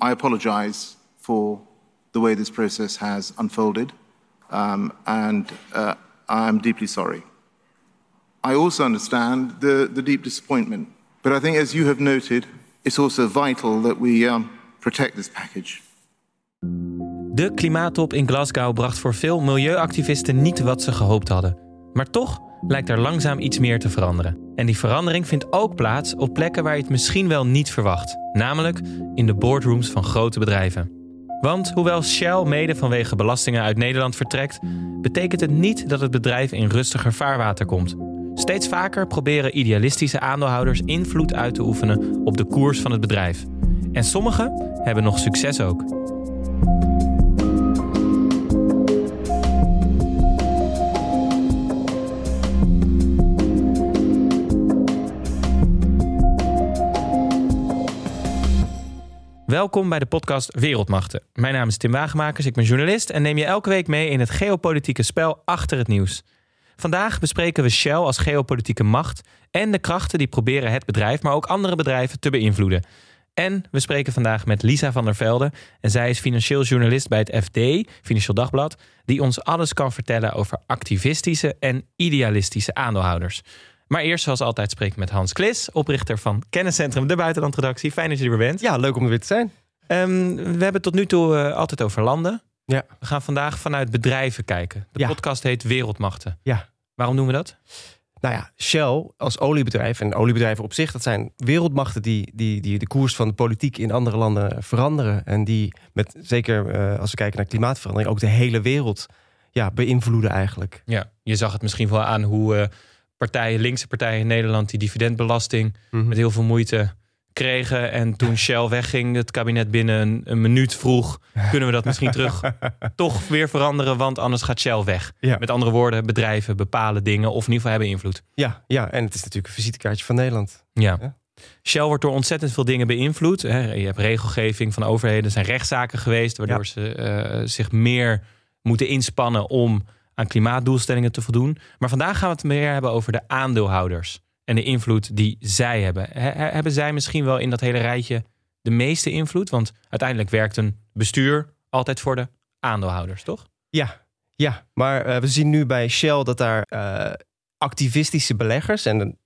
I apologize for the way this process has unfolded, um, and uh, I'm deeply sorry. I also understand the, the deep disappointment, but I think, as you have noted, it's also vital that we um, protect this package. De klimaattop in Glasgow bracht voor veel milieuactivisten niet wat ze gehoopt hadden. Maar toch lijkt er langzaam iets meer te veranderen. En die verandering vindt ook plaats op plekken waar je het misschien wel niet verwacht, namelijk in de boardrooms van grote bedrijven. Want hoewel Shell mede vanwege belastingen uit Nederland vertrekt, betekent het niet dat het bedrijf in rustiger vaarwater komt. Steeds vaker proberen idealistische aandeelhouders invloed uit te oefenen op de koers van het bedrijf. En sommigen hebben nog succes ook. Welkom bij de podcast Wereldmachten. Mijn naam is Tim Wagemakers, ik ben journalist en neem je elke week mee in het geopolitieke spel achter het nieuws. Vandaag bespreken we Shell als geopolitieke macht en de krachten die proberen het bedrijf, maar ook andere bedrijven te beïnvloeden. En we spreken vandaag met Lisa van der Velde. En zij is financieel journalist bij het FD, Financieel Dagblad, die ons alles kan vertellen over activistische en idealistische aandeelhouders. Maar eerst, zoals altijd, spreek ik met Hans Klis, oprichter van Kenniscentrum De Buitenlandredactie. Fijn dat je er weer bent. Ja, leuk om er weer te zijn. Ehm, we hebben tot nu toe uh, altijd over landen. Ja. We gaan vandaag vanuit bedrijven kijken. De Ja. podcast heet Wereldmachten. Ja. Waarom doen we dat? Nou ja, Shell als oliebedrijf en oliebedrijven op zich, dat zijn wereldmachten die, die, die de koers van de politiek in andere landen veranderen. En die met, zeker eh, als we kijken naar klimaatverandering, ook de hele wereld ja, beïnvloeden eigenlijk. Ja, je zag het misschien wel aan hoe eh, partijen, linkse partijen in Nederland, die dividendbelasting Mhm. met heel veel moeite kregen. En toen Shell wegging, het kabinet binnen een, een minuut vroeg, kunnen we dat misschien terug toch weer veranderen, want anders gaat Shell weg. Ja. Met andere woorden, bedrijven bepalen dingen of in ieder geval hebben invloed. Ja, ja, en het is natuurlijk een visitekaartje van Nederland. Ja. Ja. Shell wordt door ontzettend veel dingen beïnvloed. Je hebt regelgeving van overheden, er zijn rechtszaken geweest, waardoor Ja. ze eh, zich meer moeten inspannen om aan klimaatdoelstellingen te voldoen. Maar vandaag gaan we het meer hebben over de aandeelhouders en de invloed die zij hebben. He- he- hebben zij misschien wel in dat hele rijtje de meeste invloed? Want uiteindelijk werkt een bestuur altijd voor de aandeelhouders, toch? Ja, ja. maar eh, we zien nu bij Shell dat daar eh, activistische beleggers en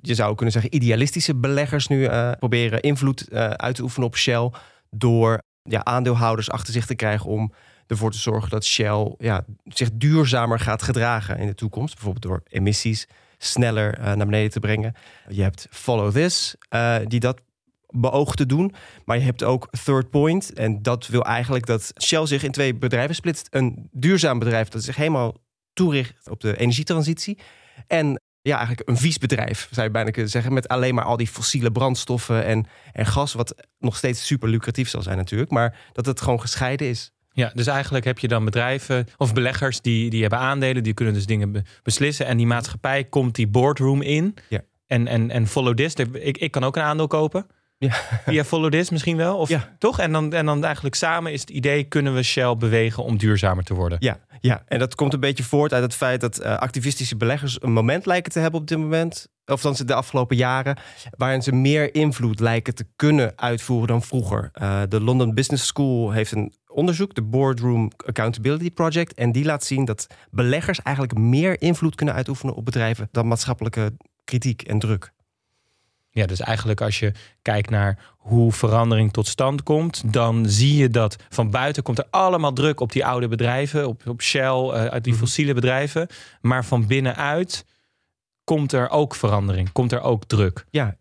je zou kunnen zeggen idealistische beleggers nu eh, proberen invloed uit te oefenen op Shell door ja, aandeelhouders achter zich te krijgen om ervoor te zorgen dat Shell ja, zich duurzamer gaat gedragen in de toekomst. Bijvoorbeeld door emissies sneller eh, naar beneden te brengen. Je hebt Follow This, eh, die dat beoogt te doen. Maar je hebt ook Third Point. En dat wil eigenlijk dat Shell zich in twee bedrijven splitst. Een duurzaam bedrijf dat zich helemaal toericht op de energietransitie. En ja, eigenlijk een vies bedrijf, zou je bijna kunnen zeggen. Met alleen maar al die fossiele brandstoffen en, en gas. Wat nog steeds super lucratief zal zijn natuurlijk. Maar dat het gewoon gescheiden is. Ja, dus eigenlijk heb je dan bedrijven of beleggers die, die hebben aandelen, die kunnen dus dingen be- beslissen. En die maatschappij komt die boardroom in. Ja. En, en, en follow this. Ik, ik kan ook een aandeel kopen. Ja. Via follow this misschien wel. Of Ja. toch? En dan, en dan eigenlijk samen is het idee: kunnen we Shell bewegen om duurzamer te worden? Ja, ja, en dat komt een beetje voort uit het feit dat eh, activistische beleggers een moment lijken te hebben op dit moment. Of dan ze de afgelopen jaren. Waarin ze meer invloed lijken te kunnen uitvoeren dan vroeger. Eh, de London Business School heeft een onderzoek, de Boardroom Accountability Project. En die laat zien dat beleggers eigenlijk meer invloed kunnen uitoefenen op bedrijven dan maatschappelijke kritiek en druk. Ja, dus eigenlijk als je kijkt naar hoe verandering tot stand komt, dan zie je dat van buiten komt er allemaal druk op die oude bedrijven, op, op Shell, eh, uit die Mhm. fossiele bedrijven. Maar van binnenuit komt er ook verandering, komt er ook druk. Ja,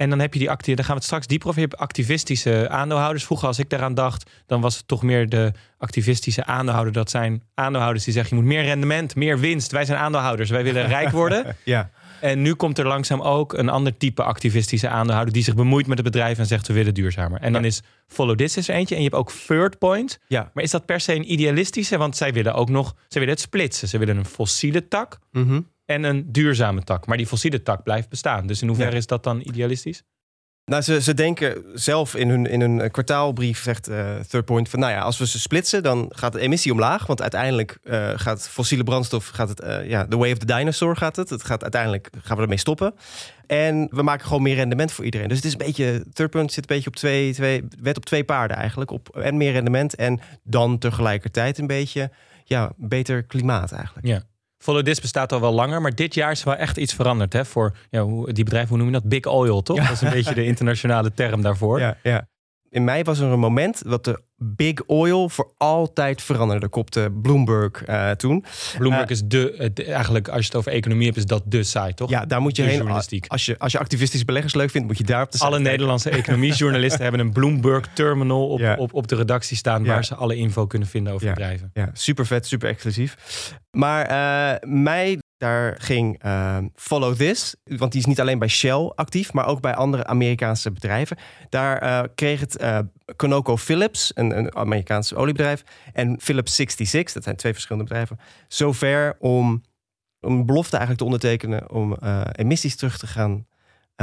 En dan heb je die actie, daar gaan we het straks dieper over. Je hebt activistische aandeelhouders. Vroeger, als ik daaraan dacht, dan was het toch meer de activistische aandeelhouder. Dat zijn aandeelhouders die zeggen: je moet meer rendement, meer winst. Wij zijn aandeelhouders, wij willen rijk worden. ja, En nu komt er langzaam ook een ander type activistische aandeelhouder die zich bemoeit met het bedrijf en zegt we willen duurzamer. En dan is Follow This is er eentje. En je hebt ook Third Point. ja. Maar is dat per se een idealistische? Want zij willen ook nog, zij willen het splitsen. Ze willen een fossiele tak Mhm. En een duurzame tak. Maar die fossiele tak blijft bestaan. Dus in hoeverre Ja. is dat dan idealistisch? Nou, ze, ze denken zelf in hun, in hun kwartaalbrief, zegt uh, Third Point, van nou ja, als we ze splitsen, dan gaat de emissie omlaag. Want uiteindelijk uh, gaat fossiele brandstof, gaat het, uh, ja, the way of the dinosaur gaat het. Het gaat uiteindelijk, gaan we ermee stoppen. En we maken gewoon meer rendement voor iedereen. Dus het is een beetje, Third Point zit een beetje op twee, twee wet op twee paarden eigenlijk. Op, en meer rendement en dan tegelijkertijd een beetje, ja, beter klimaat eigenlijk. Ja. Follow This bestaat al wel langer, maar dit jaar is wel echt iets veranderd. Hè? Voor ja, die bedrijven, hoe noem je dat? Big Oil, toch? Dat is een beetje de internationale term daarvoor. Ja, ja. In mei was er een moment dat de Big Oil voor altijd veranderde, kopte Bloomberg uh, toen. Bloomberg uh, is de, eigenlijk, als je het over economie hebt, is dat de site, toch? Ja, daar moet je heen. Als je, als je activistische beleggers leuk vindt, moet je daar op de Alle Nederlandse economiejournalisten hebben een Bloomberg terminal op, ja. op, op de redactie staan, waar ze alle info kunnen vinden over ja. bedrijven. Ja, super vet, super exclusief. Maar uh, mei daar ging uh, Follow This, want die is niet alleen bij Shell actief, maar ook bij andere Amerikaanse bedrijven. Daar uh, kreeg het uh, ConocoPhillips, een, een Amerikaans oliebedrijf, en Phillips 66, dat zijn twee verschillende bedrijven, zover om een belofte eigenlijk te ondertekenen om emissies terug te gaan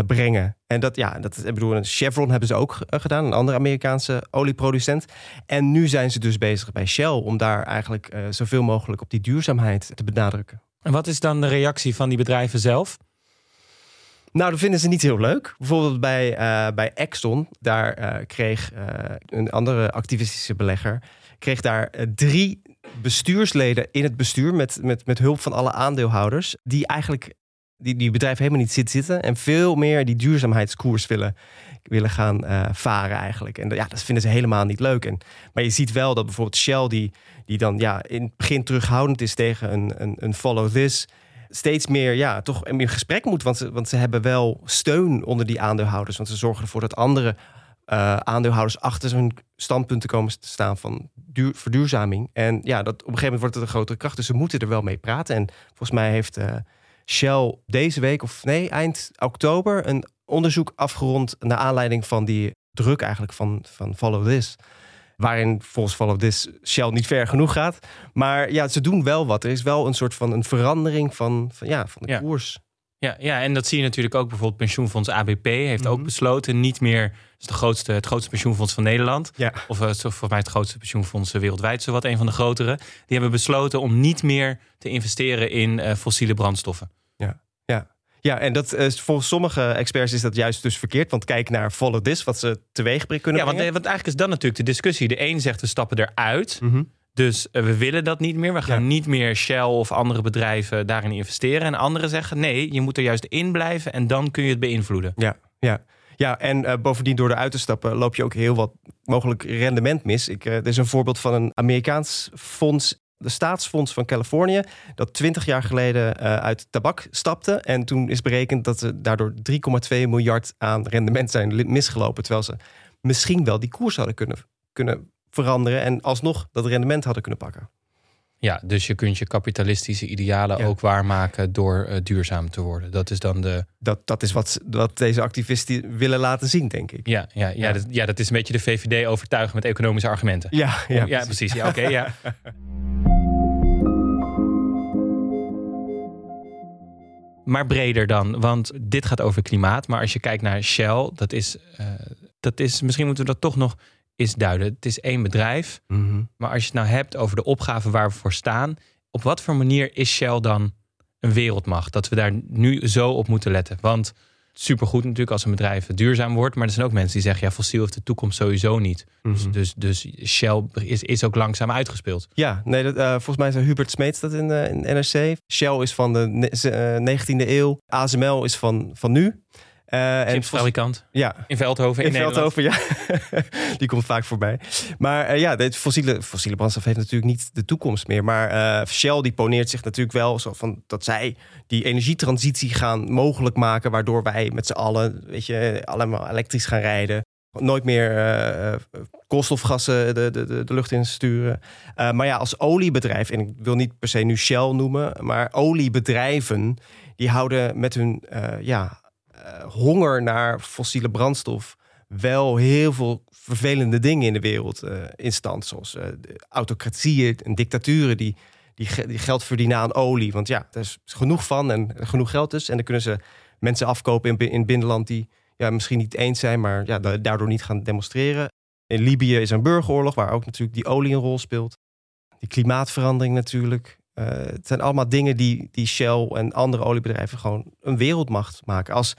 brengen. En dat, ja, dat ik bedoel, Chevron hebben ze ook gedaan, een andere Amerikaanse olieproducent. En nu zijn ze dus bezig bij Shell om daar eigenlijk zoveel mogelijk op die duurzaamheid te benadrukken. En wat is dan de reactie van die bedrijven zelf? Nou, dat vinden ze niet heel leuk. Bijvoorbeeld bij, uh, bij Exxon, daar uh, kreeg uh, een andere activistische belegger, kreeg daar drie bestuursleden in het bestuur met, met, met hulp van alle aandeelhouders, die eigenlijk die, die bedrijf helemaal niet zit zitten en veel meer die duurzaamheidskoers willen, willen gaan varen eigenlijk. En ja, dat vinden ze helemaal niet leuk. En, maar je ziet wel dat bijvoorbeeld Shell, die, die dan ja, in het begin terughoudend is tegen een, een, een follow this, steeds meer, ja, toch in gesprek moet. Want ze, want ze hebben wel steun onder die aandeelhouders. Want ze zorgen ervoor dat andere uh, aandeelhouders achter hun standpunten komen te staan van duur, verduurzaming. En ja, dat, op een gegeven moment wordt het een grotere kracht. Dus ze moeten er wel mee praten. En volgens mij heeft uh, Shell deze week, of nee, eind oktober, een onderzoek afgerond naar aanleiding van die druk eigenlijk van, van Follow This. Waarin volgens Follow This Shell niet ver genoeg gaat. Maar ja, ze doen wel wat. Er is wel een soort van een verandering van, van, ja, van de ja. koers. Ja, ja, en dat zie je natuurlijk ook. Bijvoorbeeld pensioenfonds ABP heeft ook besloten niet meer... is de grootste, het grootste pensioenfonds van Nederland. Ja. Of uh, volgens mij het grootste pensioenfonds wereldwijd. Zowat een van de grotere. Die hebben besloten om niet meer te investeren in uh, fossiele brandstoffen. Ja, en dat is volgens sommige experts is dat juist dus verkeerd. Want kijk naar Follow This, wat ze teweeg kunnen ja, want, brengen. want eigenlijk is dat natuurlijk de discussie. De een zegt we stappen eruit. Mm -hmm. Dus uh, we willen dat niet meer. We gaan ja. niet meer Shell of andere bedrijven daarin investeren. En anderen zeggen nee, je moet er juist in blijven en dan kun je het beïnvloeden. Ja, ja. Ja, en uh, bovendien door eruit te stappen loop je ook heel wat mogelijk rendement mis. Ik, uh, er is een voorbeeld van een Amerikaans fonds de staatsfonds van Californië, dat 20 jaar geleden uh, uit tabak stapte. En toen is berekend dat ze daardoor 3,2 miljard aan rendement zijn misgelopen. Terwijl ze misschien wel die koers hadden kunnen, kunnen veranderen en alsnog dat rendement hadden kunnen pakken. Ja, dus je kunt je kapitalistische idealen ja. ook waarmaken door uh, duurzaam te worden. Dat is dan de. Dat, dat is wat, wat deze activisten willen laten zien, denk ik. Ja, ja, ja, ja. Dat, ja dat is een beetje de VVD overtuigen met economische argumenten. Ja, ja, ja precies. Ja, Oké, okay, ja. maar breder dan. Want dit gaat over klimaat. Maar als je kijkt naar Shell, dat is, uh, dat is misschien moeten we dat toch nog eens duiden. Het is één bedrijf. Mm -hmm. Maar als je het nou hebt over de opgave waar we voor staan, op wat voor manier is Shell dan een wereldmacht? Dat we daar nu zo op moeten letten. Want supergoed natuurlijk als een bedrijf duurzaam wordt. Maar er zijn ook mensen die zeggen, ja, fossiel heeft de toekomst sowieso niet. Mhm. Mm -hmm. dus, dus, dus, Shell is, is ook langzaam uitgespeeld. Ja, nee, dat, uh, volgens mij zei Hubert Smeets dat in, uh, in NRC. Shell is van de uh, 19e eeuw. ASML is van, van nu. Uh, Chipsfabrikant. Ja. In Veldhoven. In, in Veldhoven, ja. Die komt vaak voorbij. Maar uh, ja, de fossiele, fossiele brandstof heeft natuurlijk niet de toekomst meer. Maar uh, Shell die poneert zich natuurlijk wel zo van dat zij die energietransitie gaan mogelijk maken. Waardoor wij met z'n allen, weet je, allemaal elektrisch gaan rijden. Nooit meer koolstofgassen de, de, de, lucht in sturen. maar ja, als oliebedrijf, en ik wil niet per se nu Shell noemen, maar oliebedrijven die houden met hun ja, honger naar fossiele brandstof wel heel veel vervelende dingen in de wereld uh, in stand. Zoals uh, autocratieën en dictaturen die, die, die, geld verdienen aan olie. Want ja, er is genoeg van en genoeg geld dus. En dan kunnen ze mensen afkopen in, in het binnenland die, ja, misschien niet eens zijn, maar ja, daardoor niet gaan demonstreren. In Libië is een burgeroorlog waar ook natuurlijk die olie een rol speelt. Die klimaatverandering natuurlijk. Uh, het zijn allemaal dingen die, die Shell en andere oliebedrijven gewoon een wereldmacht maken. Als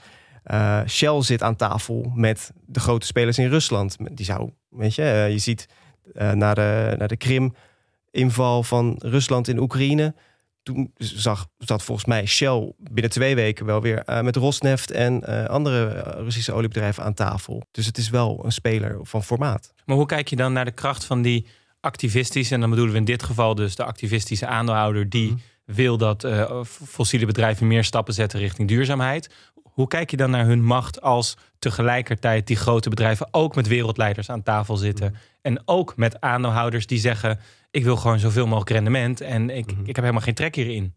uh, Shell zit aan tafel met de grote spelers in Rusland. Die zou, weet je, uh, je ziet naar de, naar de Krim-inval van Rusland in Oekraïne. Toen zag, zat volgens mij Shell binnen twee weken wel weer met Rosneft en andere Russische oliebedrijven aan tafel. Dus het is wel een speler van formaat. Maar hoe kijk je dan naar de kracht van die activistische, en dan bedoelen we in dit geval dus de activistische aandeelhouder die mhm. wil dat uh, fossiele bedrijven meer stappen zetten richting duurzaamheid. Hoe kijk je dan naar hun macht als tegelijkertijd die grote bedrijven ook met wereldleiders aan tafel zitten mhm. en ook met aandeelhouders die zeggen: ik wil gewoon zoveel mogelijk rendement en ik, mhm. ik heb helemaal geen trek hierin.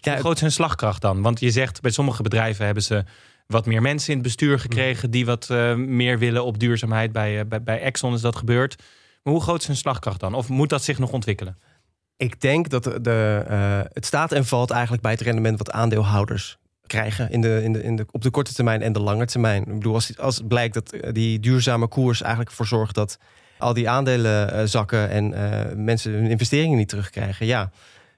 Ja, Hoe groot is hun slagkracht dan? Want je zegt bij sommige bedrijven hebben ze wat meer mensen in het bestuur gekregen die wat uh, meer willen op duurzaamheid. Bij, bij, bij Exxon is dat gebeurd. Hoe groot is hun slagkracht dan? Of moet dat zich nog ontwikkelen? Ik denk dat de, uh, het staat en valt eigenlijk bij het rendement wat aandeelhouders krijgen in de, in de, in de, op de korte termijn en de lange termijn. Ik bedoel, als, als het blijkt dat eh, die duurzame koers eigenlijk ervoor zorgt dat al die aandelen uh, zakken en mensen hun investeringen niet terugkrijgen, ja.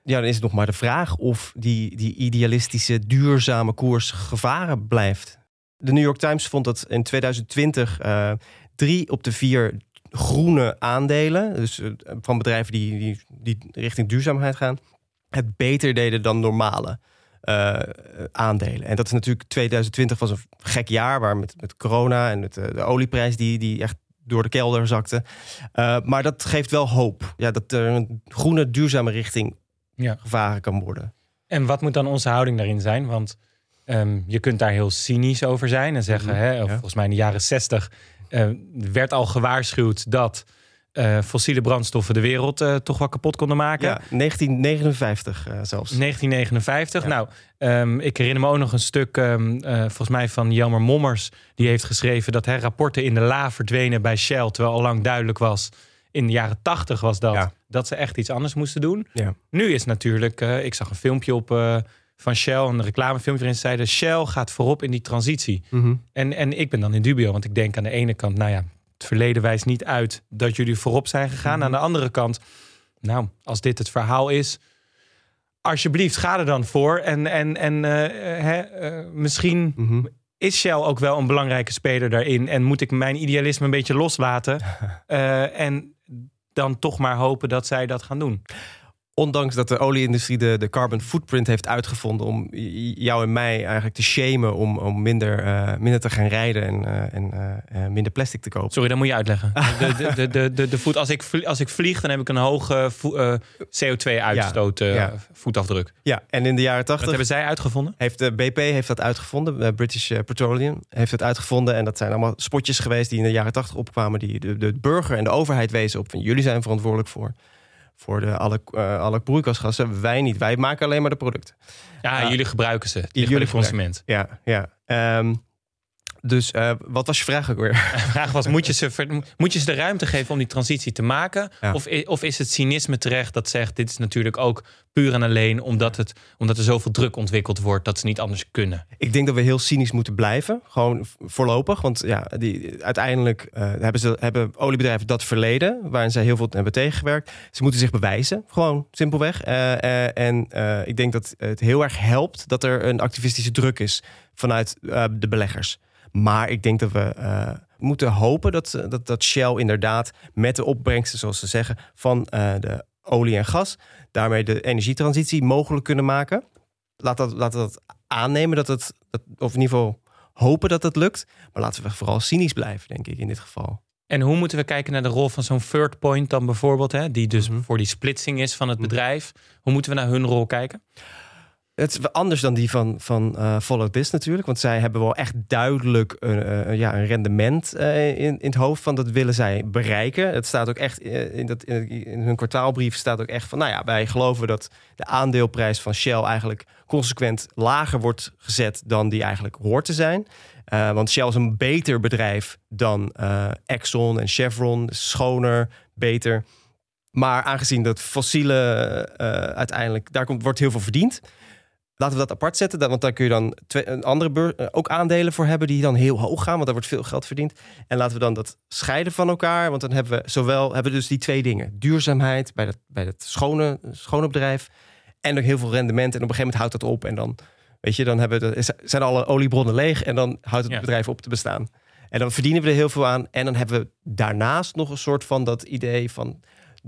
Ja, dan is het nog maar de vraag of die, die idealistische, duurzame koers gevaren blijft. De New York Times vond dat in 2020 drie op de vier groene aandelen, dus eh, van bedrijven die, die, die richting duurzaamheid gaan, het beter deden dan normale uh, aandelen. En dat is natuurlijk 2020 was een gek jaar, waar met, met corona en met de, de olieprijs die, die echt door de kelder zakte. Uh, maar dat geeft wel hoop. Ja, dat er een groene, duurzame richting ja. gevaren kan worden. En wat moet dan onze houding daarin zijn? Want um, je kunt daar heel cynisch over zijn en zeggen, mm hè, volgens mij in de jaren 60 uh, werd al gewaarschuwd dat uh, fossiele brandstoffen de wereld uh, toch wel kapot konden maken. Ja, 1959 zelfs. 1959. Nou, um, ik herinner me ook nog een stuk, um, volgens mij van Jelmer Mommers, die heeft geschreven dat hè, rapporten in de la verdwenen bij Shell, terwijl al lang duidelijk was. In de jaren 80 was dat, dat ze echt iets anders moesten doen. Ja. Nu is natuurlijk, ik zag een filmpje op van Shell, een reclamefilmpje waarin zeiden Shell gaat voorop in die transitie. Mhm. en, en ik ben dan in dubio, want ik denk aan de ene kant, nou ja, het verleden wijst niet uit dat jullie voorop zijn gegaan. Mhm. Aan de andere kant, nou, als dit het verhaal is, alsjeblieft, ga er dan voor. En, en, en uh, misschien mhm. is Shell ook wel een belangrijke speler daarin. En moet ik mijn idealisme een beetje loslaten. en dan toch maar hopen dat zij dat gaan doen ondanks dat de olieindustrie de, de carbon footprint heeft uitgevonden om jou en mij eigenlijk te shamen om, om minder, uh, minder te gaan rijden en, uh, en uh, minder plastic te kopen. Sorry, dat moet je uitleggen. De, de, de, de, de, voet, als, ik, als ik vlieg, dan heb ik een hoge CO2-uitstoot ja, voetafdruk. Ja, en in de jaren 80. Wat hebben zij uitgevonden? Heeft de BP heeft dat uitgevonden. British Petroleum heeft het uitgevonden. En dat zijn allemaal spotjes geweest die in de jaren 80 opkwamen. Die de, de burger en de overheid wezen op. Van jullie zijn verantwoordelijk voor voor de, alle, uh, alle broeikasgassen. Wij niet. Wij maken alleen maar de producten. Ja, uh, jullie gebruiken ze. Jullie bij de consument. Ja, ja. Um, dus uh, wat was je vraag ook weer? De vraag was, moet je, ze, moet je ze de ruimte geven om die transitie te maken? Ja. Of, of is het cynisme terecht dat zegt, dit is natuurlijk ook puur en alleen omdat, het, omdat er zoveel druk ontwikkeld wordt dat ze niet anders kunnen? Ik denk dat we heel cynisch moeten blijven, gewoon voorlopig. Want ja, die, uiteindelijk uh, hebben, ze, hebben oliebedrijven dat verleden, waarin zij heel veel hebben tegengewerkt. Ze moeten zich bewijzen, gewoon simpelweg. Uh, en ik denk dat het heel erg helpt dat er een activistische druk is vanuit de beleggers. Maar ik denk dat we uh, moeten hopen dat, dat, dat Shell inderdaad met de opbrengsten, zoals ze zeggen, van uh, de olie en gas, daarmee de energietransitie mogelijk kunnen maken. Laat dat, laat dat aannemen dat het, dat, of in ieder geval hopen dat het lukt. Maar laten we vooral cynisch blijven, denk ik, in dit geval. En hoe moeten we kijken naar de rol van zo'n third point dan bijvoorbeeld, hè, die dus mhm. voor die splitsing is van het mhm. bedrijf? Hoe moeten we naar hun rol kijken? Het is anders dan die van, van uh, Follow This natuurlijk. Want zij hebben wel echt duidelijk uh, ja, een rendement uh, in, in het hoofd van dat willen zij bereiken. Het staat ook echt in, dat, in, hun kwartaalbrief staat ook echt van... nou ja, wij geloven dat de aandeelprijs van Shell eigenlijk consequent lager wordt gezet... dan die eigenlijk hoort te zijn. want Shell is een beter bedrijf dan Exxon en Chevron. Schoner, beter. Maar aangezien dat fossiele uiteindelijk... daar komt, wordt heel veel verdiend Laten we dat apart zetten, want daar kun je dan twee, een andere beurs, eh, ook aandelen voor hebben die dan heel hoog gaan, want daar wordt veel geld verdiend. En laten we dan dat scheiden van elkaar, want dan hebben we zowel hebben we dus die twee dingen: duurzaamheid bij dat, bij het schone, schone bedrijf en ook heel veel rendement. En op een gegeven moment houdt dat op en dan, weet je, dan hebben we zijn alle oliebronnen leeg en dan houdt het bedrijf op te bestaan. En dan verdienen we er heel veel aan. En dan hebben we daarnaast nog een soort van dat idee van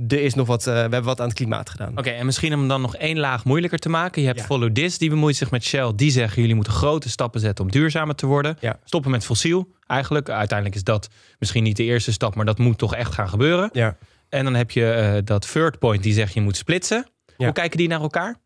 er is nog wat, uh, we hebben wat aan het klimaat gedaan. Oké, en misschien om dan nog één laag moeilijker te maken. Je hebt Follow This, die bemoeit zich met Shell. Die zeggen, jullie moeten grote stappen zetten om duurzamer te worden. Ja. Stoppen met fossiel, eigenlijk. Uiteindelijk is dat misschien niet de eerste stap, maar dat moet toch echt gaan gebeuren. Ja. En dan heb je uh, dat Third Point, die zegt, je moet splitsen. Hoe kijken die naar elkaar?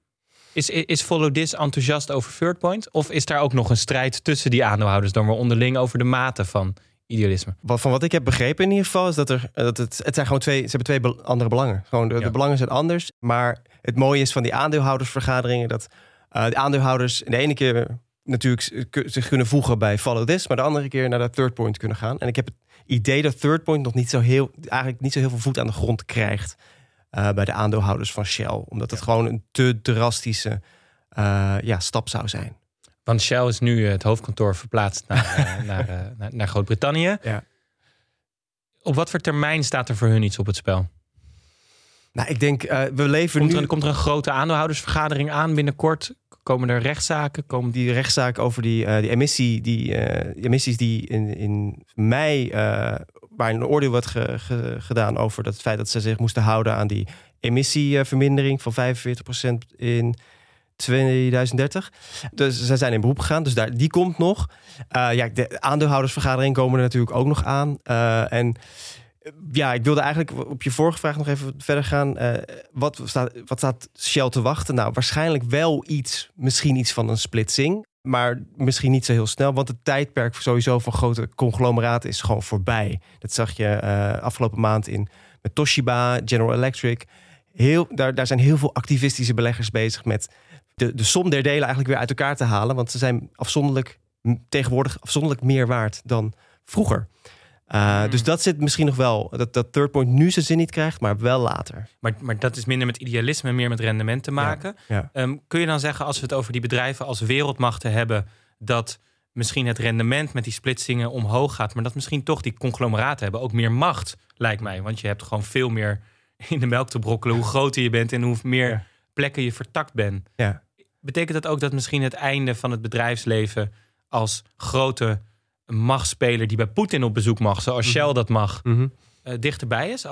Is, is Follow This enthousiast over Third Point? Of is daar ook nog een strijd tussen die aandeelhouders dan weer onderling over de mate van idealisme. Wat, van wat ik heb begrepen in ieder geval is dat er dat het, het zijn gewoon twee, ze hebben twee andere belangen. Gewoon de, de belangen zijn anders. Maar het mooie is van die aandeelhoudersvergaderingen dat uh, de aandeelhouders de ene keer natuurlijk zich kunnen voegen bij Follow This, maar de andere keer naar dat Third Point kunnen gaan. En ik heb het idee dat Third Point nog niet zo heel, eigenlijk niet zo heel veel voet aan de grond krijgt uh, bij de aandeelhouders van Shell, omdat het gewoon een te drastische uh, ja, stap zou zijn. Want Shell is nu het hoofdkantoor verplaatst naar, naar, uh, naar, naar Groot-Brittannië. Ja. Op wat voor termijn staat er voor hun iets op het spel? Nou, ik denk, uh, we leven komt nu... Er, komt er een grote aandeelhoudersvergadering aan binnenkort? Komen er rechtszaken? Komen die rechtszaken over die, die, emissie, die, emissies die in, in mei... waar een oordeel werd ge, ge, gedaan over dat het feit dat ze zich moesten houden aan die emissievermindering van 45% in 2030. Dus ze zijn in beroep gegaan. Dus daar, die komt nog. Uh, ja, de aandeelhoudersvergadering komen er natuurlijk ook nog aan. Uh, en ja, ik wilde eigenlijk op je vorige vraag nog even verder gaan. Wat, staat, wat staat Shell te wachten? Nou, waarschijnlijk wel iets, misschien iets van een splitsing. Maar misschien niet zo heel snel, want het tijdperk sowieso van grote conglomeraten is gewoon voorbij. Dat zag je afgelopen maand in met Toshiba, General Electric. Heel, daar, daar zijn heel veel activistische beleggers bezig met de, de som der delen eigenlijk weer uit elkaar te halen. Want ze zijn afzonderlijk, tegenwoordig afzonderlijk meer waard dan vroeger. Uh, Dus dat zit misschien nog wel, dat, dat third point nu zijn zin niet krijgt, maar wel later. Maar, maar dat is minder met idealisme en meer met rendement te maken. Ja, ja. Um, kun je dan zeggen, als we het over die bedrijven als wereldmachten hebben, dat misschien het rendement met die splitsingen omhoog gaat, maar dat misschien toch die conglomeraten hebben ook meer macht, lijkt mij. Want je hebt gewoon veel meer in de melk te brokkelen hoe groter je bent en hoe meer plekken je vertakt bent. Ja. Betekent dat ook dat misschien het einde van het bedrijfsleven als grote machtspeler die bij Poetin op bezoek mag, zoals Mhm. Shell dat mag, mm -hmm. uh, dichterbij is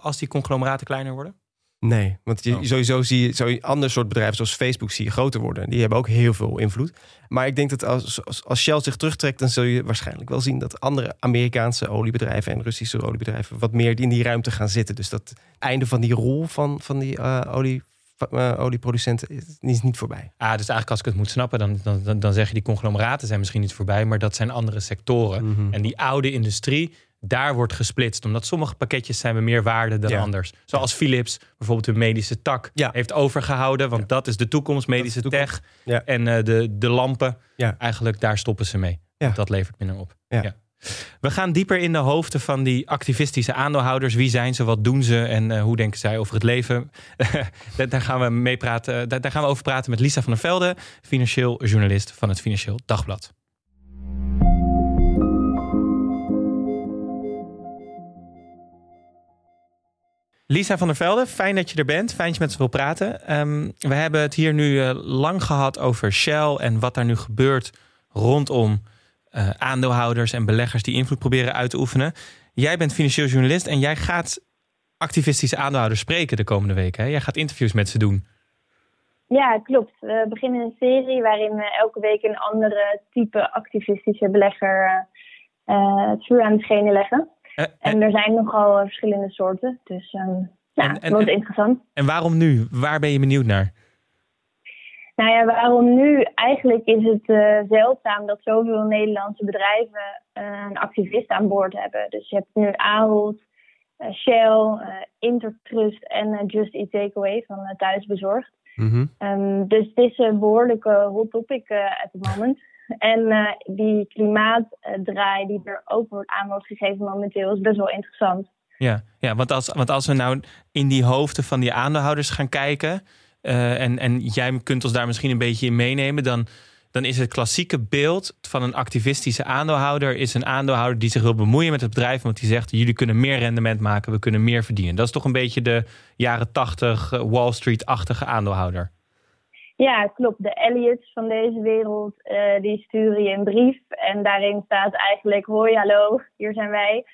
als die conglomeraten kleiner worden? Nee, want je, oh. sowieso zie je, zo ander soort bedrijven zoals Facebook zie je groter worden. Die hebben ook heel veel invloed. Maar ik denk dat als, als, als Shell zich terugtrekt, dan zul je waarschijnlijk wel zien dat andere Amerikaanse oliebedrijven en Russische oliebedrijven wat meer in die ruimte gaan zitten. Dus dat einde van die rol van, van die uh, olie olieproducenten is niet voorbij. Ah, dus eigenlijk als ik het moet snappen, dan, dan, dan zeg je die conglomeraten zijn misschien niet voorbij, maar dat zijn andere sectoren. Mm -hmm. En die oude industrie, daar wordt gesplitst. Omdat sommige pakketjes zijn meer waarde dan ja. anders. Zoals ja. Philips bijvoorbeeld hun medische tak ja. heeft overgehouden. Want dat is de toekomst, medische de toekomst. tech. En uh, de, de lampen, eigenlijk daar stoppen ze mee. Dat levert minder op. We gaan dieper in de hoofden van die activistische aandeelhouders. Wie zijn ze, wat doen ze en uh, hoe denken zij over het leven? daar, gaan we mee praten, daar, daar gaan we over praten met Lisa van der Velde, financieel journalist van het Financieel Dagblad. Lisa van der Velde, fijn dat je er bent. Fijn dat je met ons wil praten. Um, we hebben het hier nu uh, lang gehad over Shell en wat daar nu gebeurt rondom uh, aandeelhouders en beleggers die invloed proberen uit te oefenen. Jij bent financieel journalist en jij gaat activistische aandeelhouders spreken de komende weken. Jij gaat interviews met ze doen. Ja, klopt. We beginnen een serie waarin we elke week een andere type activistische belegger uh, het vuur aan de schenen leggen. Uh, en er zijn nogal verschillende soorten, dus um, ja, en, het wordt interessant. En waarom nu? Waar ben je benieuwd naar? Nou ja, waarom nu? Eigenlijk is het uh, zeldzaam dat zoveel Nederlandse bedrijven uh, een activist aan boord hebben. Dus je hebt nu Ahold, uh, Shell, Intertrust en Just Eat Takeaway van Thuisbezorgd. Mm -hmm. um, dus het is een behoorlijke hot topic at het moment. En die klimaatdraai die er ook wordt aan wordt gegeven momenteel is best wel interessant. Ja, ja want, als, want als we nou in die hoofden van die aandeelhouders gaan kijken... en, en jij kunt ons daar misschien een beetje in meenemen, dan, dan is het klassieke beeld van een activistische aandeelhouder is een aandeelhouder die zich wil bemoeien met het bedrijf, want die zegt jullie kunnen meer rendement maken, we kunnen meer verdienen. Dat is toch een beetje de jaren tachtig Wall Street-achtige aandeelhouder. Ja, klopt. De Elliots van deze wereld, uh, die sturen je een brief. En daarin staat eigenlijk, hoi, hallo, hier zijn wij.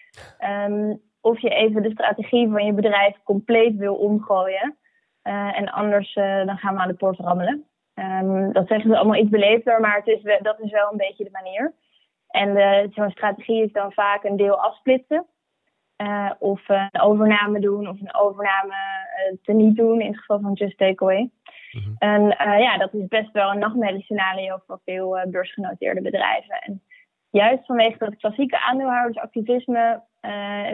Um, of je even de strategie van je bedrijf compleet wil omgooien. Uh, en anders uh, dan gaan we aan de poort rammelen. Um, dat zeggen ze allemaal iets beleefder, maar het is, dat is wel een beetje de manier. En zo'n strategie is dan vaak een deel afsplitsen. of een overname doen of een overname teniet doen in het geval van Just Takeaway. Mhm. En ja, dat is best wel een nachtmerriescenario voor veel beursgenoteerde bedrijven. En juist vanwege dat klassieke aandeelhoudersactivisme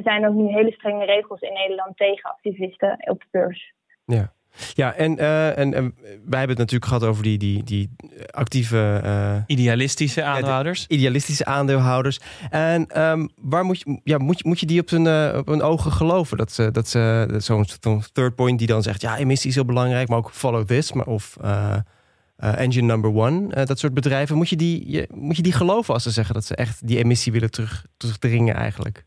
zijn ook nu hele strenge regels in Nederland tegen activisten op de beurs. Ja. Ja, en, uh, en, en, wij hebben het natuurlijk gehad over die, die, die actieve... Uh, idealistische aandeelhouders. idealistische aandeelhouders. En um, waar moet je, ja, moet, je, moet je die op hun, uh, op hun ogen geloven? Dat ze, dat ze zo'n zo third point die dan zegt... ja, emissie is heel belangrijk, maar ook follow this. Maar, of engine number one, dat soort bedrijven. Moet je, die, je, moet je die geloven als ze zeggen dat ze echt die emissie willen terug, terugdringen eigenlijk?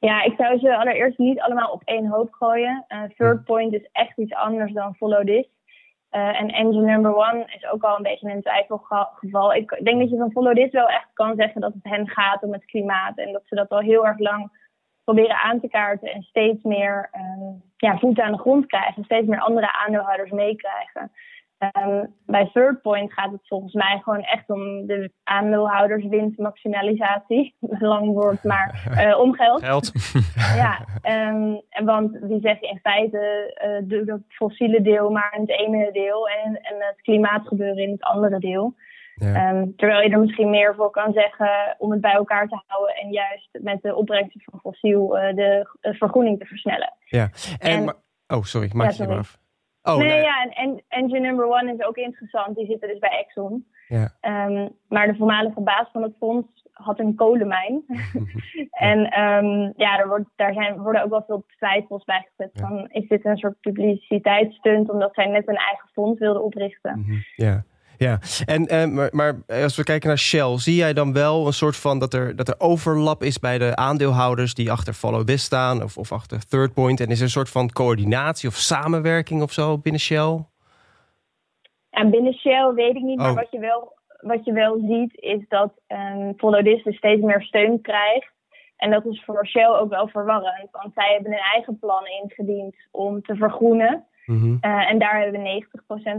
Ja, ik zou ze allereerst niet allemaal op één hoop gooien. Uh, third point is echt iets anders dan follow this. Uh, en engine number one is ook al een beetje een twijfelgeval. Ik denk dat je van follow this wel echt kan zeggen dat het hen gaat om het klimaat. En dat ze dat al heel erg lang proberen aan te kaarten. En steeds meer um, ja, voeten aan de grond krijgen. Steeds meer andere aandeelhouders meekrijgen. Um, bij Third Point gaat het volgens mij gewoon echt om de aandeelhouderswinstmaximalisatie. Lang woord, maar uh, om geld. Geld. ja, um, want die zeggen in feite uh, doe het fossiele deel maar in het ene deel en, en het klimaatgebeuren in het andere deel. Ja. Um, terwijl je er misschien meer voor kan zeggen om het bij elkaar te houden en juist met de opbrengsten van fossiel uh, de vergroening te versnellen. Ja, en, en oh sorry, maak ja, je maar af. Oh, nee, ja, en, engine number one is ook interessant. Die zitten dus bij Exxon. Ja. Um, maar de voormalige baas van het fonds had een kolenmijn. en um, ja, er wordt, daar zijn, worden ook wel veel twijfels bij gezet. Van, is dit een soort publiciteitsstunt omdat zij net een eigen fonds wilden oprichten? Mm -hmm. Ja. Ja, en, uh, maar, maar, als we kijken naar Shell, zie jij dan wel een soort van dat er, dat er overlap is bij de aandeelhouders die achter Follow This staan of, of achter Third Point? En is er een soort van coördinatie of samenwerking of zo binnen Shell? Ja, binnen Shell weet ik niet, maar oh. wat je wel, wat je wel ziet is dat um, Follow This dus steeds meer steun krijgt. En dat is voor Shell ook wel verwarrend, want zij hebben een eigen plan ingediend om te vergroenen. Mm en daar hebben we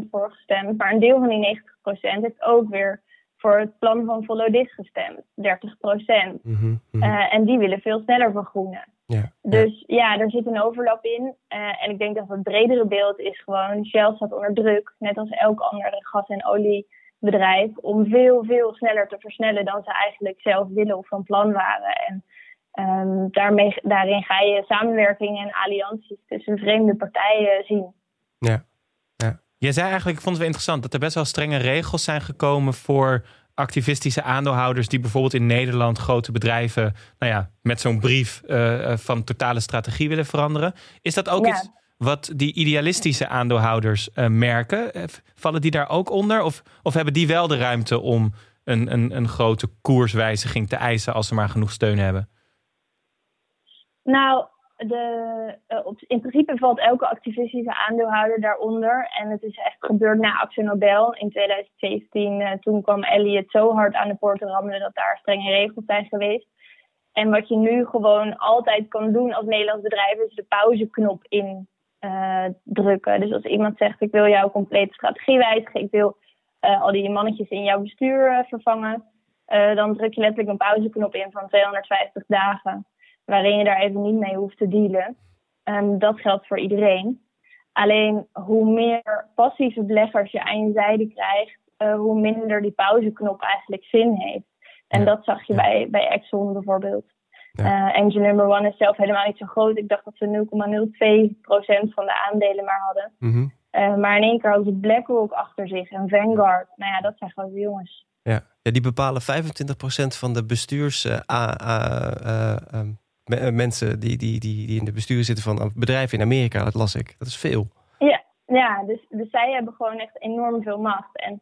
90% voor gestemd. Maar een deel van die 90% heeft ook weer voor het plan van Follow This gestemd. 30%. Mm -hmm, uh, en die willen veel sneller vergroenen. Ja, dus ja. ja, er zit een overlap in. Uh, en ik denk dat het bredere beeld is gewoon... Shell staat onder druk, net als elk ander gas- en oliebedrijf... om veel, veel sneller te versnellen dan ze eigenlijk zelf willen of van plan waren. En um, daarmee, daarin ga je samenwerkingen en allianties tussen vreemde partijen zien. Ja. ja. Jij zei eigenlijk, ik vond het wel interessant, dat er best wel strenge regels zijn gekomen voor activistische aandeelhouders die bijvoorbeeld in Nederland grote bedrijven, nou ja, met zo'n brief uh, van totale strategie willen veranderen. Is dat ook iets wat die idealistische aandeelhouders uh, merken? Vallen die daar ook onder? Of, of hebben die wel de ruimte om een, een, een grote koerswijziging te eisen als ze maar genoeg steun hebben? Nou, de, uh, op, in principe valt elke activistische aandeelhouder daaronder. En het is echt gebeurd na Actie Nobel in 2017. Uh, toen kwam Elliot zo hard aan de poort rammelen dat daar strenge regels zijn geweest. En wat je nu gewoon altijd kan doen als Nederlands bedrijf is de pauzeknop indrukken. Uh, dus als iemand zegt ik wil jouw complete strategie wijzigen, ik wil al die mannetjes in jouw bestuur vervangen, dan druk je letterlijk een pauzeknop in van 250 dagen waarin je daar even niet mee hoeft te dealen. Um, dat geldt voor iedereen. Alleen hoe meer passieve beleggers je aan je zijde krijgt, uh, hoe minder die pauzeknop eigenlijk zin heeft. En dat zag je bij, bij Exxon bijvoorbeeld. Ja. Uh, Engine Number One is zelf helemaal niet zo groot. Ik dacht dat ze 0,02% van de aandelen maar hadden. Mm -hmm. uh, maar in één keer hadden ze BlackRock achter zich en Vanguard. Nou ja, dat zijn grote jongens. Ja, ja die bepalen 25% van de bestuurs... Um, mensen die, die, die, die in de bestuur zitten van bedrijven in Amerika. Dat las ik. Dat is veel. Ja, ja, dus, dus zij hebben gewoon echt enorm veel macht. En,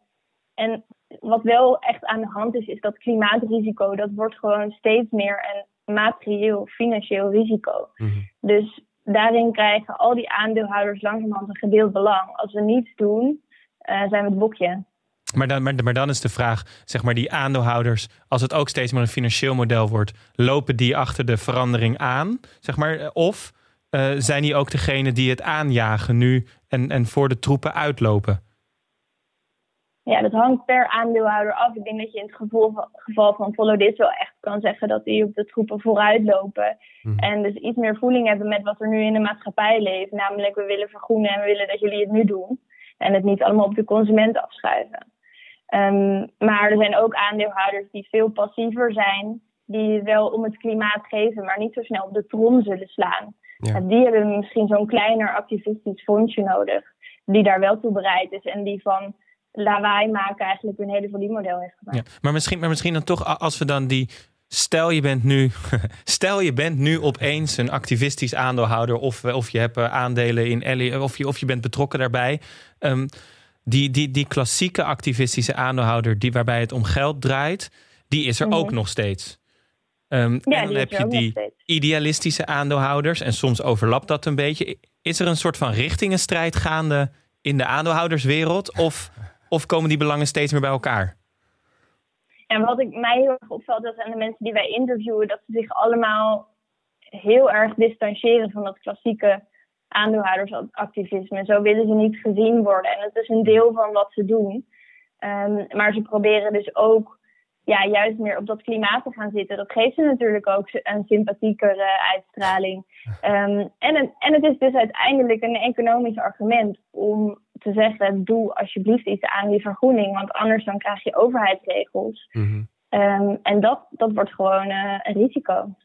en wat wel echt aan de hand is, is dat klimaatrisico, dat wordt gewoon steeds meer een materieel, financieel risico. Mhm. Dus daarin krijgen al die aandeelhouders langzamerhand een gedeeld belang. Als we niets doen, eh, zijn we het bokje. Maar dan, maar, maar dan is de vraag, zeg maar, die aandeelhouders, als het ook steeds meer een financieel model wordt, lopen die achter de verandering aan? Zeg maar, of eh, zijn die ook degene die het aanjagen nu en, en voor de troepen uitlopen? Ja, dat hangt per aandeelhouder af. Ik denk dat je in het geval van, geval van Follow This wel echt kan zeggen dat die op de troepen vooruit lopen. Mhm. En dus iets meer voeling hebben met wat er nu in de maatschappij leeft. Namelijk, we willen vergroenen en we willen dat jullie het nu doen. En het niet allemaal op de consument afschuiven. Ehm, maar er zijn ook aandeelhouders die veel passiever zijn. Die wel om het klimaat geven, maar niet zo snel op de trom zullen slaan. Ja. Die hebben misschien zo'n kleiner activistisch fondsje nodig. Die daar wel toe bereid is. En die van lawaai maken eigenlijk een hele verdienmodel heeft gemaakt. Ja, maar, misschien, maar misschien dan toch, als we dan die. Stel je bent nu, stel je bent nu opeens een activistisch aandeelhouder, of, of je hebt eh, aandelen in Ellie, of je, of je bent betrokken daarbij. Ehm, die, die, die klassieke activistische aandeelhouder, die, waarbij het om geld draait, die is er Mhm. ook nog steeds. Ehm, en dan heb je die idealistische aandeelhouders, en soms overlapt dat een beetje. Is er een soort van richtingenstrijd gaande in de aandeelhouderswereld, of, of komen die belangen steeds meer bij elkaar? En wat ik mij heel erg opvalt, dat aan de mensen die wij interviewen, dat ze zich allemaal heel erg distancieren van dat klassieke aandeelhoudersactivisme. Zo willen ze niet gezien worden. En het is een deel van wat ze doen. Ehm, maar ze proberen dus ook ja, juist meer op dat klimaat te gaan zitten. Dat geeft ze natuurlijk ook een sympathiekere uitstraling. Ehm, en, het, en het is dus uiteindelijk een economisch argument om te zeggen: doe alsjeblieft iets aan die vergroening, want anders dan krijg je overheidsregels. Mhm. Ehm, en dat, dat wordt gewoon eh, een risico.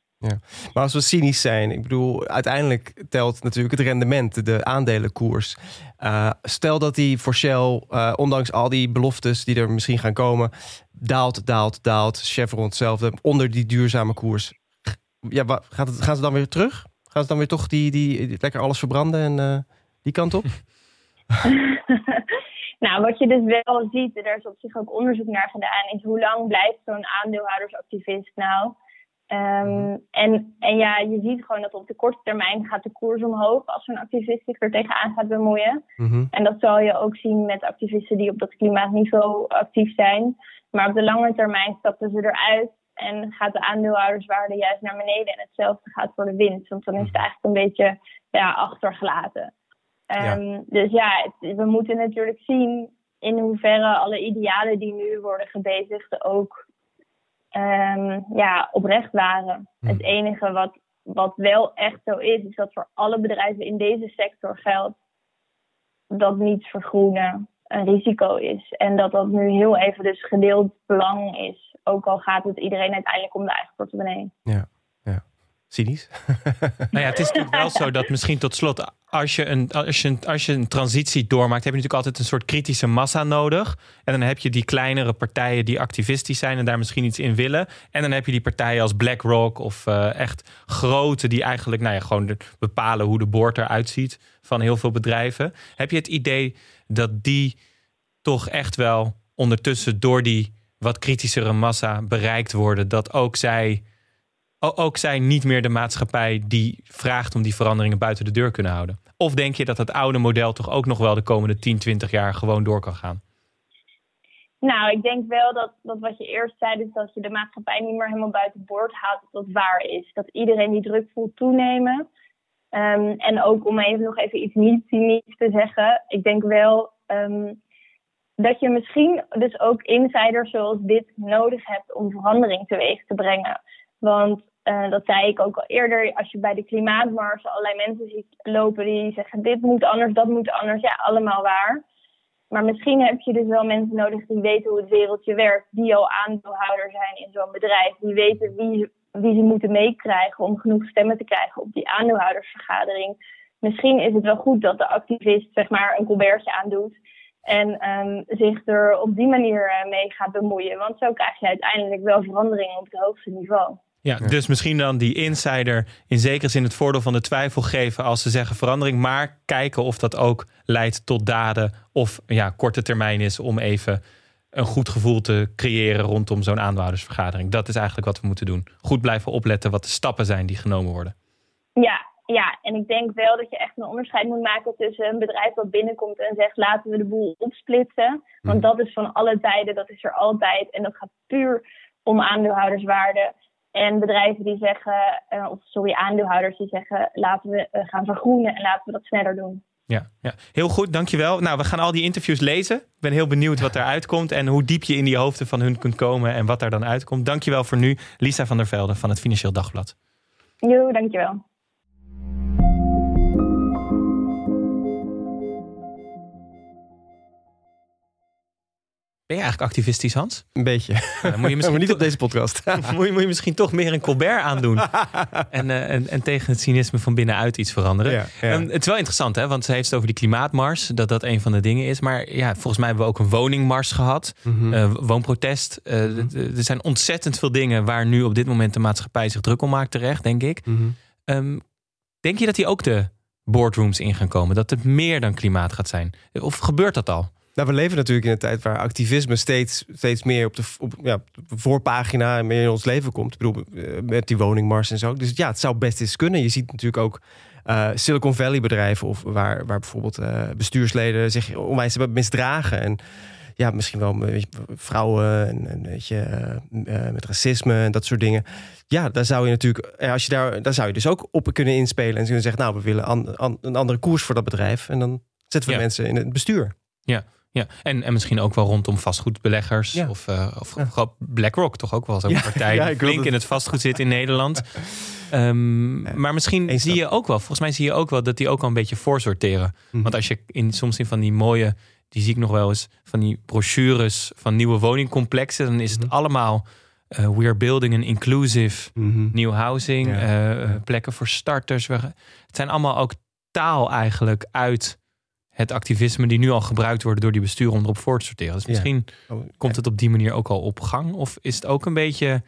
Maar als we cynisch zijn, ik bedoel, uiteindelijk telt natuurlijk het rendement, de aandelenkoers. Eh, stel dat die voor Shell, eh, ondanks al die beloftes die er misschien gaan komen, daalt, daalt, daalt. Chevron hetzelfde, onder die duurzame koers. Ja, gaat het, gaan ze dan weer terug? Gaan ze dan weer toch die, die, die- lekker alles verbranden en eh, die kant op? nou, wat je dus wel ziet, en daar is op zich ook onderzoek naar gedaan, is hoe lang blijft zo'n aandeelhoudersactivist nou? Ehm, en, en ja, je ziet gewoon dat op de korte termijn gaat de koers omhoog als zo'n activist zich er tegenaan gaat bemoeien. Mhm. En dat zal je ook zien met activisten die op dat klimaatniveau actief zijn. Maar op de lange termijn stappen ze eruit en gaat de aandeelhouderswaarde juist naar beneden. En hetzelfde gaat voor de winst, want dan is het eigenlijk een beetje ja, achtergelaten. Ehm, Dus ja, het- we moeten natuurlijk zien in hoeverre alle idealen die nu worden gebezigd ook ehm, ja, oprecht waren. Hmm. Het enige wat, wat wel echt zo is, is dat voor alle bedrijven in deze sector geldt dat niets vergroenen een risico is. En dat dat nu heel even dus gedeeld belang is. Ook al gaat het iedereen uiteindelijk om de eigen portemonnee. Cynisch. Nou ja, het is natuurlijk wel zo dat misschien tot slot, als je, een, als, je een, als je een transitie doormaakt, heb je natuurlijk altijd een soort kritische massa nodig. En dan heb je die kleinere partijen die activistisch zijn en daar misschien iets in willen. En dan heb je die partijen als BlackRock of eh, echt grote die eigenlijk nou ja, gewoon bepalen hoe de boord eruit ziet van heel veel bedrijven. Heb je het idee dat die toch echt wel ondertussen door die wat kritischere massa bereikt worden, dat ook zij ook zij niet meer de maatschappij die vraagt om die veranderingen buiten de deur kunnen houden? Of denk je dat het oude model toch ook nog wel de komende 10, 20 jaar gewoon door kan gaan? Nou, ik denk wel dat, dat wat je eerst zei, dus dat je de maatschappij niet meer helemaal buiten boord haalt, dat dat waar is. Dat iedereen die druk voelt toenemen. Ehm, en ook om even nog even iets niet cynisch te zeggen, ik denk wel ehm, dat je misschien dus ook insiders zoals dit nodig hebt om verandering teweeg te brengen. Want eh, dat zei ik ook al eerder, als je bij de klimaatmars allerlei mensen ziet lopen die zeggen dit moet anders, dat moet anders, ja, allemaal waar. Maar misschien heb je dus wel mensen nodig die weten hoe het wereldje werkt, die al aandeelhouder zijn in zo'n bedrijf, die weten wie, wie ze moeten meekrijgen om genoeg stemmen te krijgen op die aandeelhoudersvergadering. Misschien is het wel goed dat de activist zeg maar een colbertje aandoet en ehm, zich er op die manier eh, mee gaat bemoeien. Want zo krijg je uiteindelijk wel veranderingen op het hoogste niveau. Ja, dus misschien dan die insider in zekere zin het voordeel van de twijfel geven als ze zeggen verandering, maar kijken of dat ook leidt tot daden of ja, korte termijn is om even een goed gevoel te creëren rondom zo'n aandeelhoudersvergadering. Dat is eigenlijk wat we moeten doen. Goed blijven opletten wat de stappen zijn die genomen worden. Ja, ja, en ik denk wel dat je echt een onderscheid moet maken tussen een bedrijf dat binnenkomt en zegt laten we de boel opsplitsen. Want mhm. dat is van alle tijden, dat is er altijd en dat gaat puur om aandeelhouderswaarde. En bedrijven die zeggen, uh, of sorry, aandeelhouders die zeggen laten we uh, gaan vergroenen en laten we dat sneller doen. Ja, ja, heel goed, dankjewel. Nou, we gaan al die interviews lezen. Ik ben heel benieuwd wat eruit komt en hoe diep je in die hoofden van hun kunt komen en wat daar dan uitkomt. Dankjewel voor nu, Lisa van der Velde van het Financieel Dagblad. Jo, dankjewel. Ben je eigenlijk activistisch, Hans? Een beetje. moet je misschien niet op deze podcast. moet, je, moet je misschien toch meer een Colbert aandoen. en, uh, en, en, tegen het cynisme van binnenuit iets veranderen. Ja, ehm, het is wel interessant, hè? want ze heeft het over die klimaatmars. Dat dat een van de dingen is. Maar ja, volgens mij hebben we ook een woningmars gehad. Mm woonprotest. Uh, Er zijn ontzettend veel dingen waar nu op dit moment de maatschappij zich druk om maakt terecht, denk ik. Mhm. Ehm, denk je dat die ook de boardrooms in gaan komen? Dat het meer dan klimaat gaat zijn? Of gebeurt dat al? Nou, we leven natuurlijk in een tijd waar activisme steeds, steeds meer op de, op, ja, de voorpagina en meer in ons leven komt. Ik bedoel, eh, met die woningmars en zo. Dus ja, het zou best eens kunnen. Je ziet natuurlijk ook uh, Silicon Valley bedrijven of waar, waar bijvoorbeeld uh, bestuursleden zich onwijs hebben misdragen. En ja, misschien wel vrouwen en, en weet je, met racisme en dat soort dingen. Ja, daar zou je natuurlijk, als je daar, daar zou je dus ook op kunnen inspelen en kunnen zeggen, nou, we willen an, een andere koers voor dat bedrijf. En dan zetten we mensen in het bestuur. Ja. Ja, en, en misschien ook wel rondom vastgoedbeleggers. Of, uh, of ja. BlackRock toch ook wel zo'n partij ja, die flink in het vastgoed zit in Nederland. Um, maar misschien zie je ook wel, volgens mij zie je ook wel dat die ook al een beetje voorsorteren. Mm Want als je in, soms in van die mooie, die zie ik nog wel eens, van die brochures van nieuwe woningcomplexen, dan is het mm allemaal uh, we are building an inclusive mm new housing, uh, plekken voor starters. Het zijn allemaal ook taal eigenlijk uit het activisme die nu al gebruikt wordt door die bestuur om erop voor te sorteren. Dus misschien oh, komt het op die manier ook al op gang. Of is het ook een beetje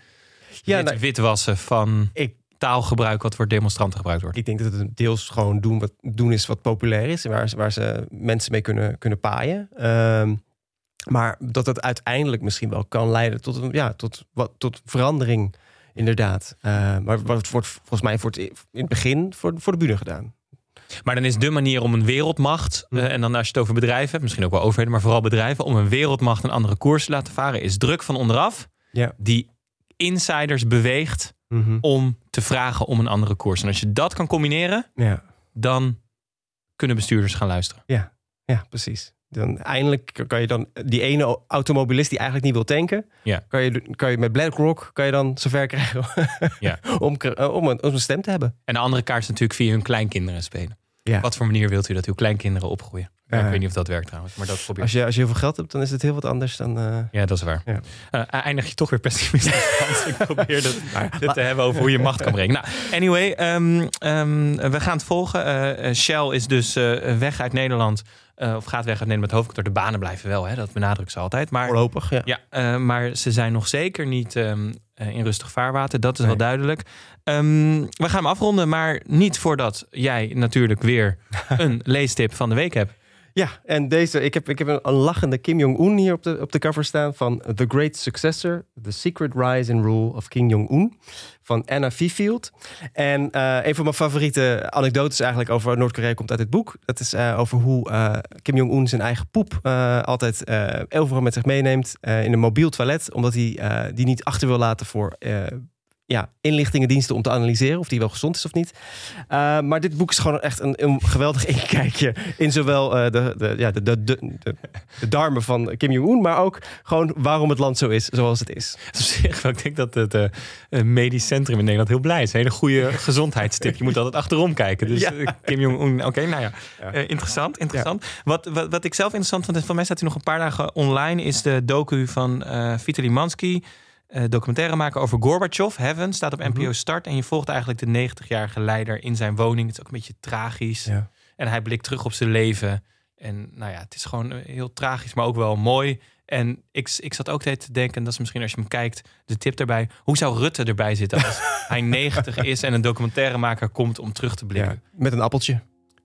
ja, nou, witwassen van ik, taalgebruik wat voor demonstranten gebruikt wordt? Ik denk dat het deels gewoon doen, wat, doen is wat populair is. Waar, waar ze mensen mee kunnen, kunnen paaien. Ehm, maar dat het uiteindelijk misschien wel kan leiden tot, een, ja, tot, wat, tot verandering, inderdaad. Uh, maar wat wordt volgens mij voor het, in het begin voor, voor de bühne gedaan. Maar dan is de manier om een wereldmacht, uh, en dan als je het over bedrijven hebt, misschien ook wel overheden, maar vooral bedrijven, om een wereldmacht een andere koers te laten varen, is druk van onderaf. Ja. Die insiders beweegt mhm. om te vragen om een andere koers. En als je dat kan combineren, ja. dan kunnen bestuurders gaan luisteren. Ja, ja precies. Dan eindelijk kan je dan die ene automobilist die eigenlijk niet wil tanken, ja. kan, je, kan je met BlackRock kan je dan zover krijgen ja. om, om, een, om een stem te hebben. En de andere kaart is natuurlijk via hun kleinkinderen spelen. Ja. Wat voor manier wilt u dat uw kleinkinderen opgroeien? ik weet niet of dat werkt trouwens, maar dat probeer als je. Als je heel veel geld hebt, dan is het heel wat anders dan... Uh... Ja, dat is waar. Ja. Uh, eindig je toch weer pessimistisch. ik probeer dat, dit te hebben over hoe je macht kan brengen. Nou, anyway, um, um, we gaan het volgen. Uh, Shell is dus weg uit Nederland of gaat weg uit Nederland met hoofdkantoor. De banen blijven wel, hè? dat benadrukt ze altijd. Maar, Voorlopig, ja. ja maar ze zijn nog zeker niet um, in rustig vaarwater. Dat is nee. wel duidelijk. Um, we gaan hem afronden, maar niet voordat jij natuurlijk weer een leestip van de week hebt. Ja, en deze, ik heb, ik heb een, lachende Kim Jong-un hier op de, op de cover staan van The Great Successor, The Secret Rise and Rule of King Jong-un van Anna Fifield. En uh, een van mijn favoriete anekdotes eigenlijk over Noord-Korea komt uit dit boek. Dat is uh, over hoe uh, Kim Jong-un zijn eigen poep altijd overal met zich meeneemt in een mobiel toilet, omdat hij die niet achter wil laten voor ja, inlichtingendiensten om te analyseren of die wel gezond is of niet. Uh, maar dit boek is gewoon echt een, een geweldig inkijkje in zowel uh, de, de, ja, de, de, de, de, darmen van Kim Jong-un, maar ook gewoon waarom het land zo is zoals het is. Ik denk dat het uh, medisch centrum in Nederland heel blij is. Een hele goede gezondheidstip. Je moet altijd achterom kijken. Dus ja. Kim Jong-un, oké, nou ja. ja. interessant, interessant. Wat, wat, wat ik zelf interessant vond, van mij staat hij nog een paar dagen online, is de docu van Vitaly Mansky uh, documentaire maken over Gorbachev. Heaven staat op NPO mhm. Start. En je volgt eigenlijk de 90-jarige leider in zijn woning. Het is ook een beetje tragisch. En hij blikt terug op zijn leven. En nou ja, het is gewoon heel tragisch, maar ook wel mooi. En ik, ik zat ook te denken, dat is misschien als je hem kijkt, de tip daarbij. Hoe zou Rutte erbij zitten als hij 90 is en een documentairemaker komt om terug te blikken? Ja, met een appeltje.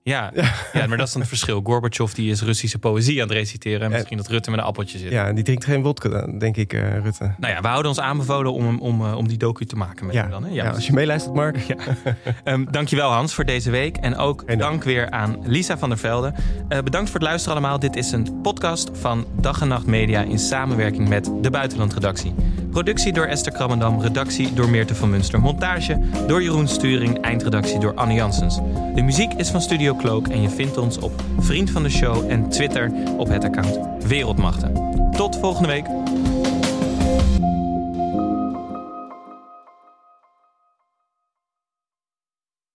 Ja, ja, maar dat is dan het verschil. Gorbachev die is Russische poëzie aan het reciteren. En misschien dat Rutte met een appeltje zit. Ja, die drinkt geen wodka, denk ik, uh, Rutte. Nou ja, we houden ons aanbevolen om, om, uh, om die docu te maken met ja. hem dan. Hè? Ja, ja, als je meeluistert, Mark. Ja. um, dankjewel Hans voor deze week. En ook dank weer aan Lisa van der Velde. Uh, bedankt voor het luisteren allemaal. Dit is een podcast van Dag en Nacht Media in samenwerking met de Buitenlandredactie. Productie door Esther Krammendam, redactie door Meerte van Munster. Montage door Jeroen Sturing, eindredactie door Anne Janssens. De muziek is van Studio En je vindt ons op Vriend van de Show en Twitter op het account Wereldmachten. Tot volgende week.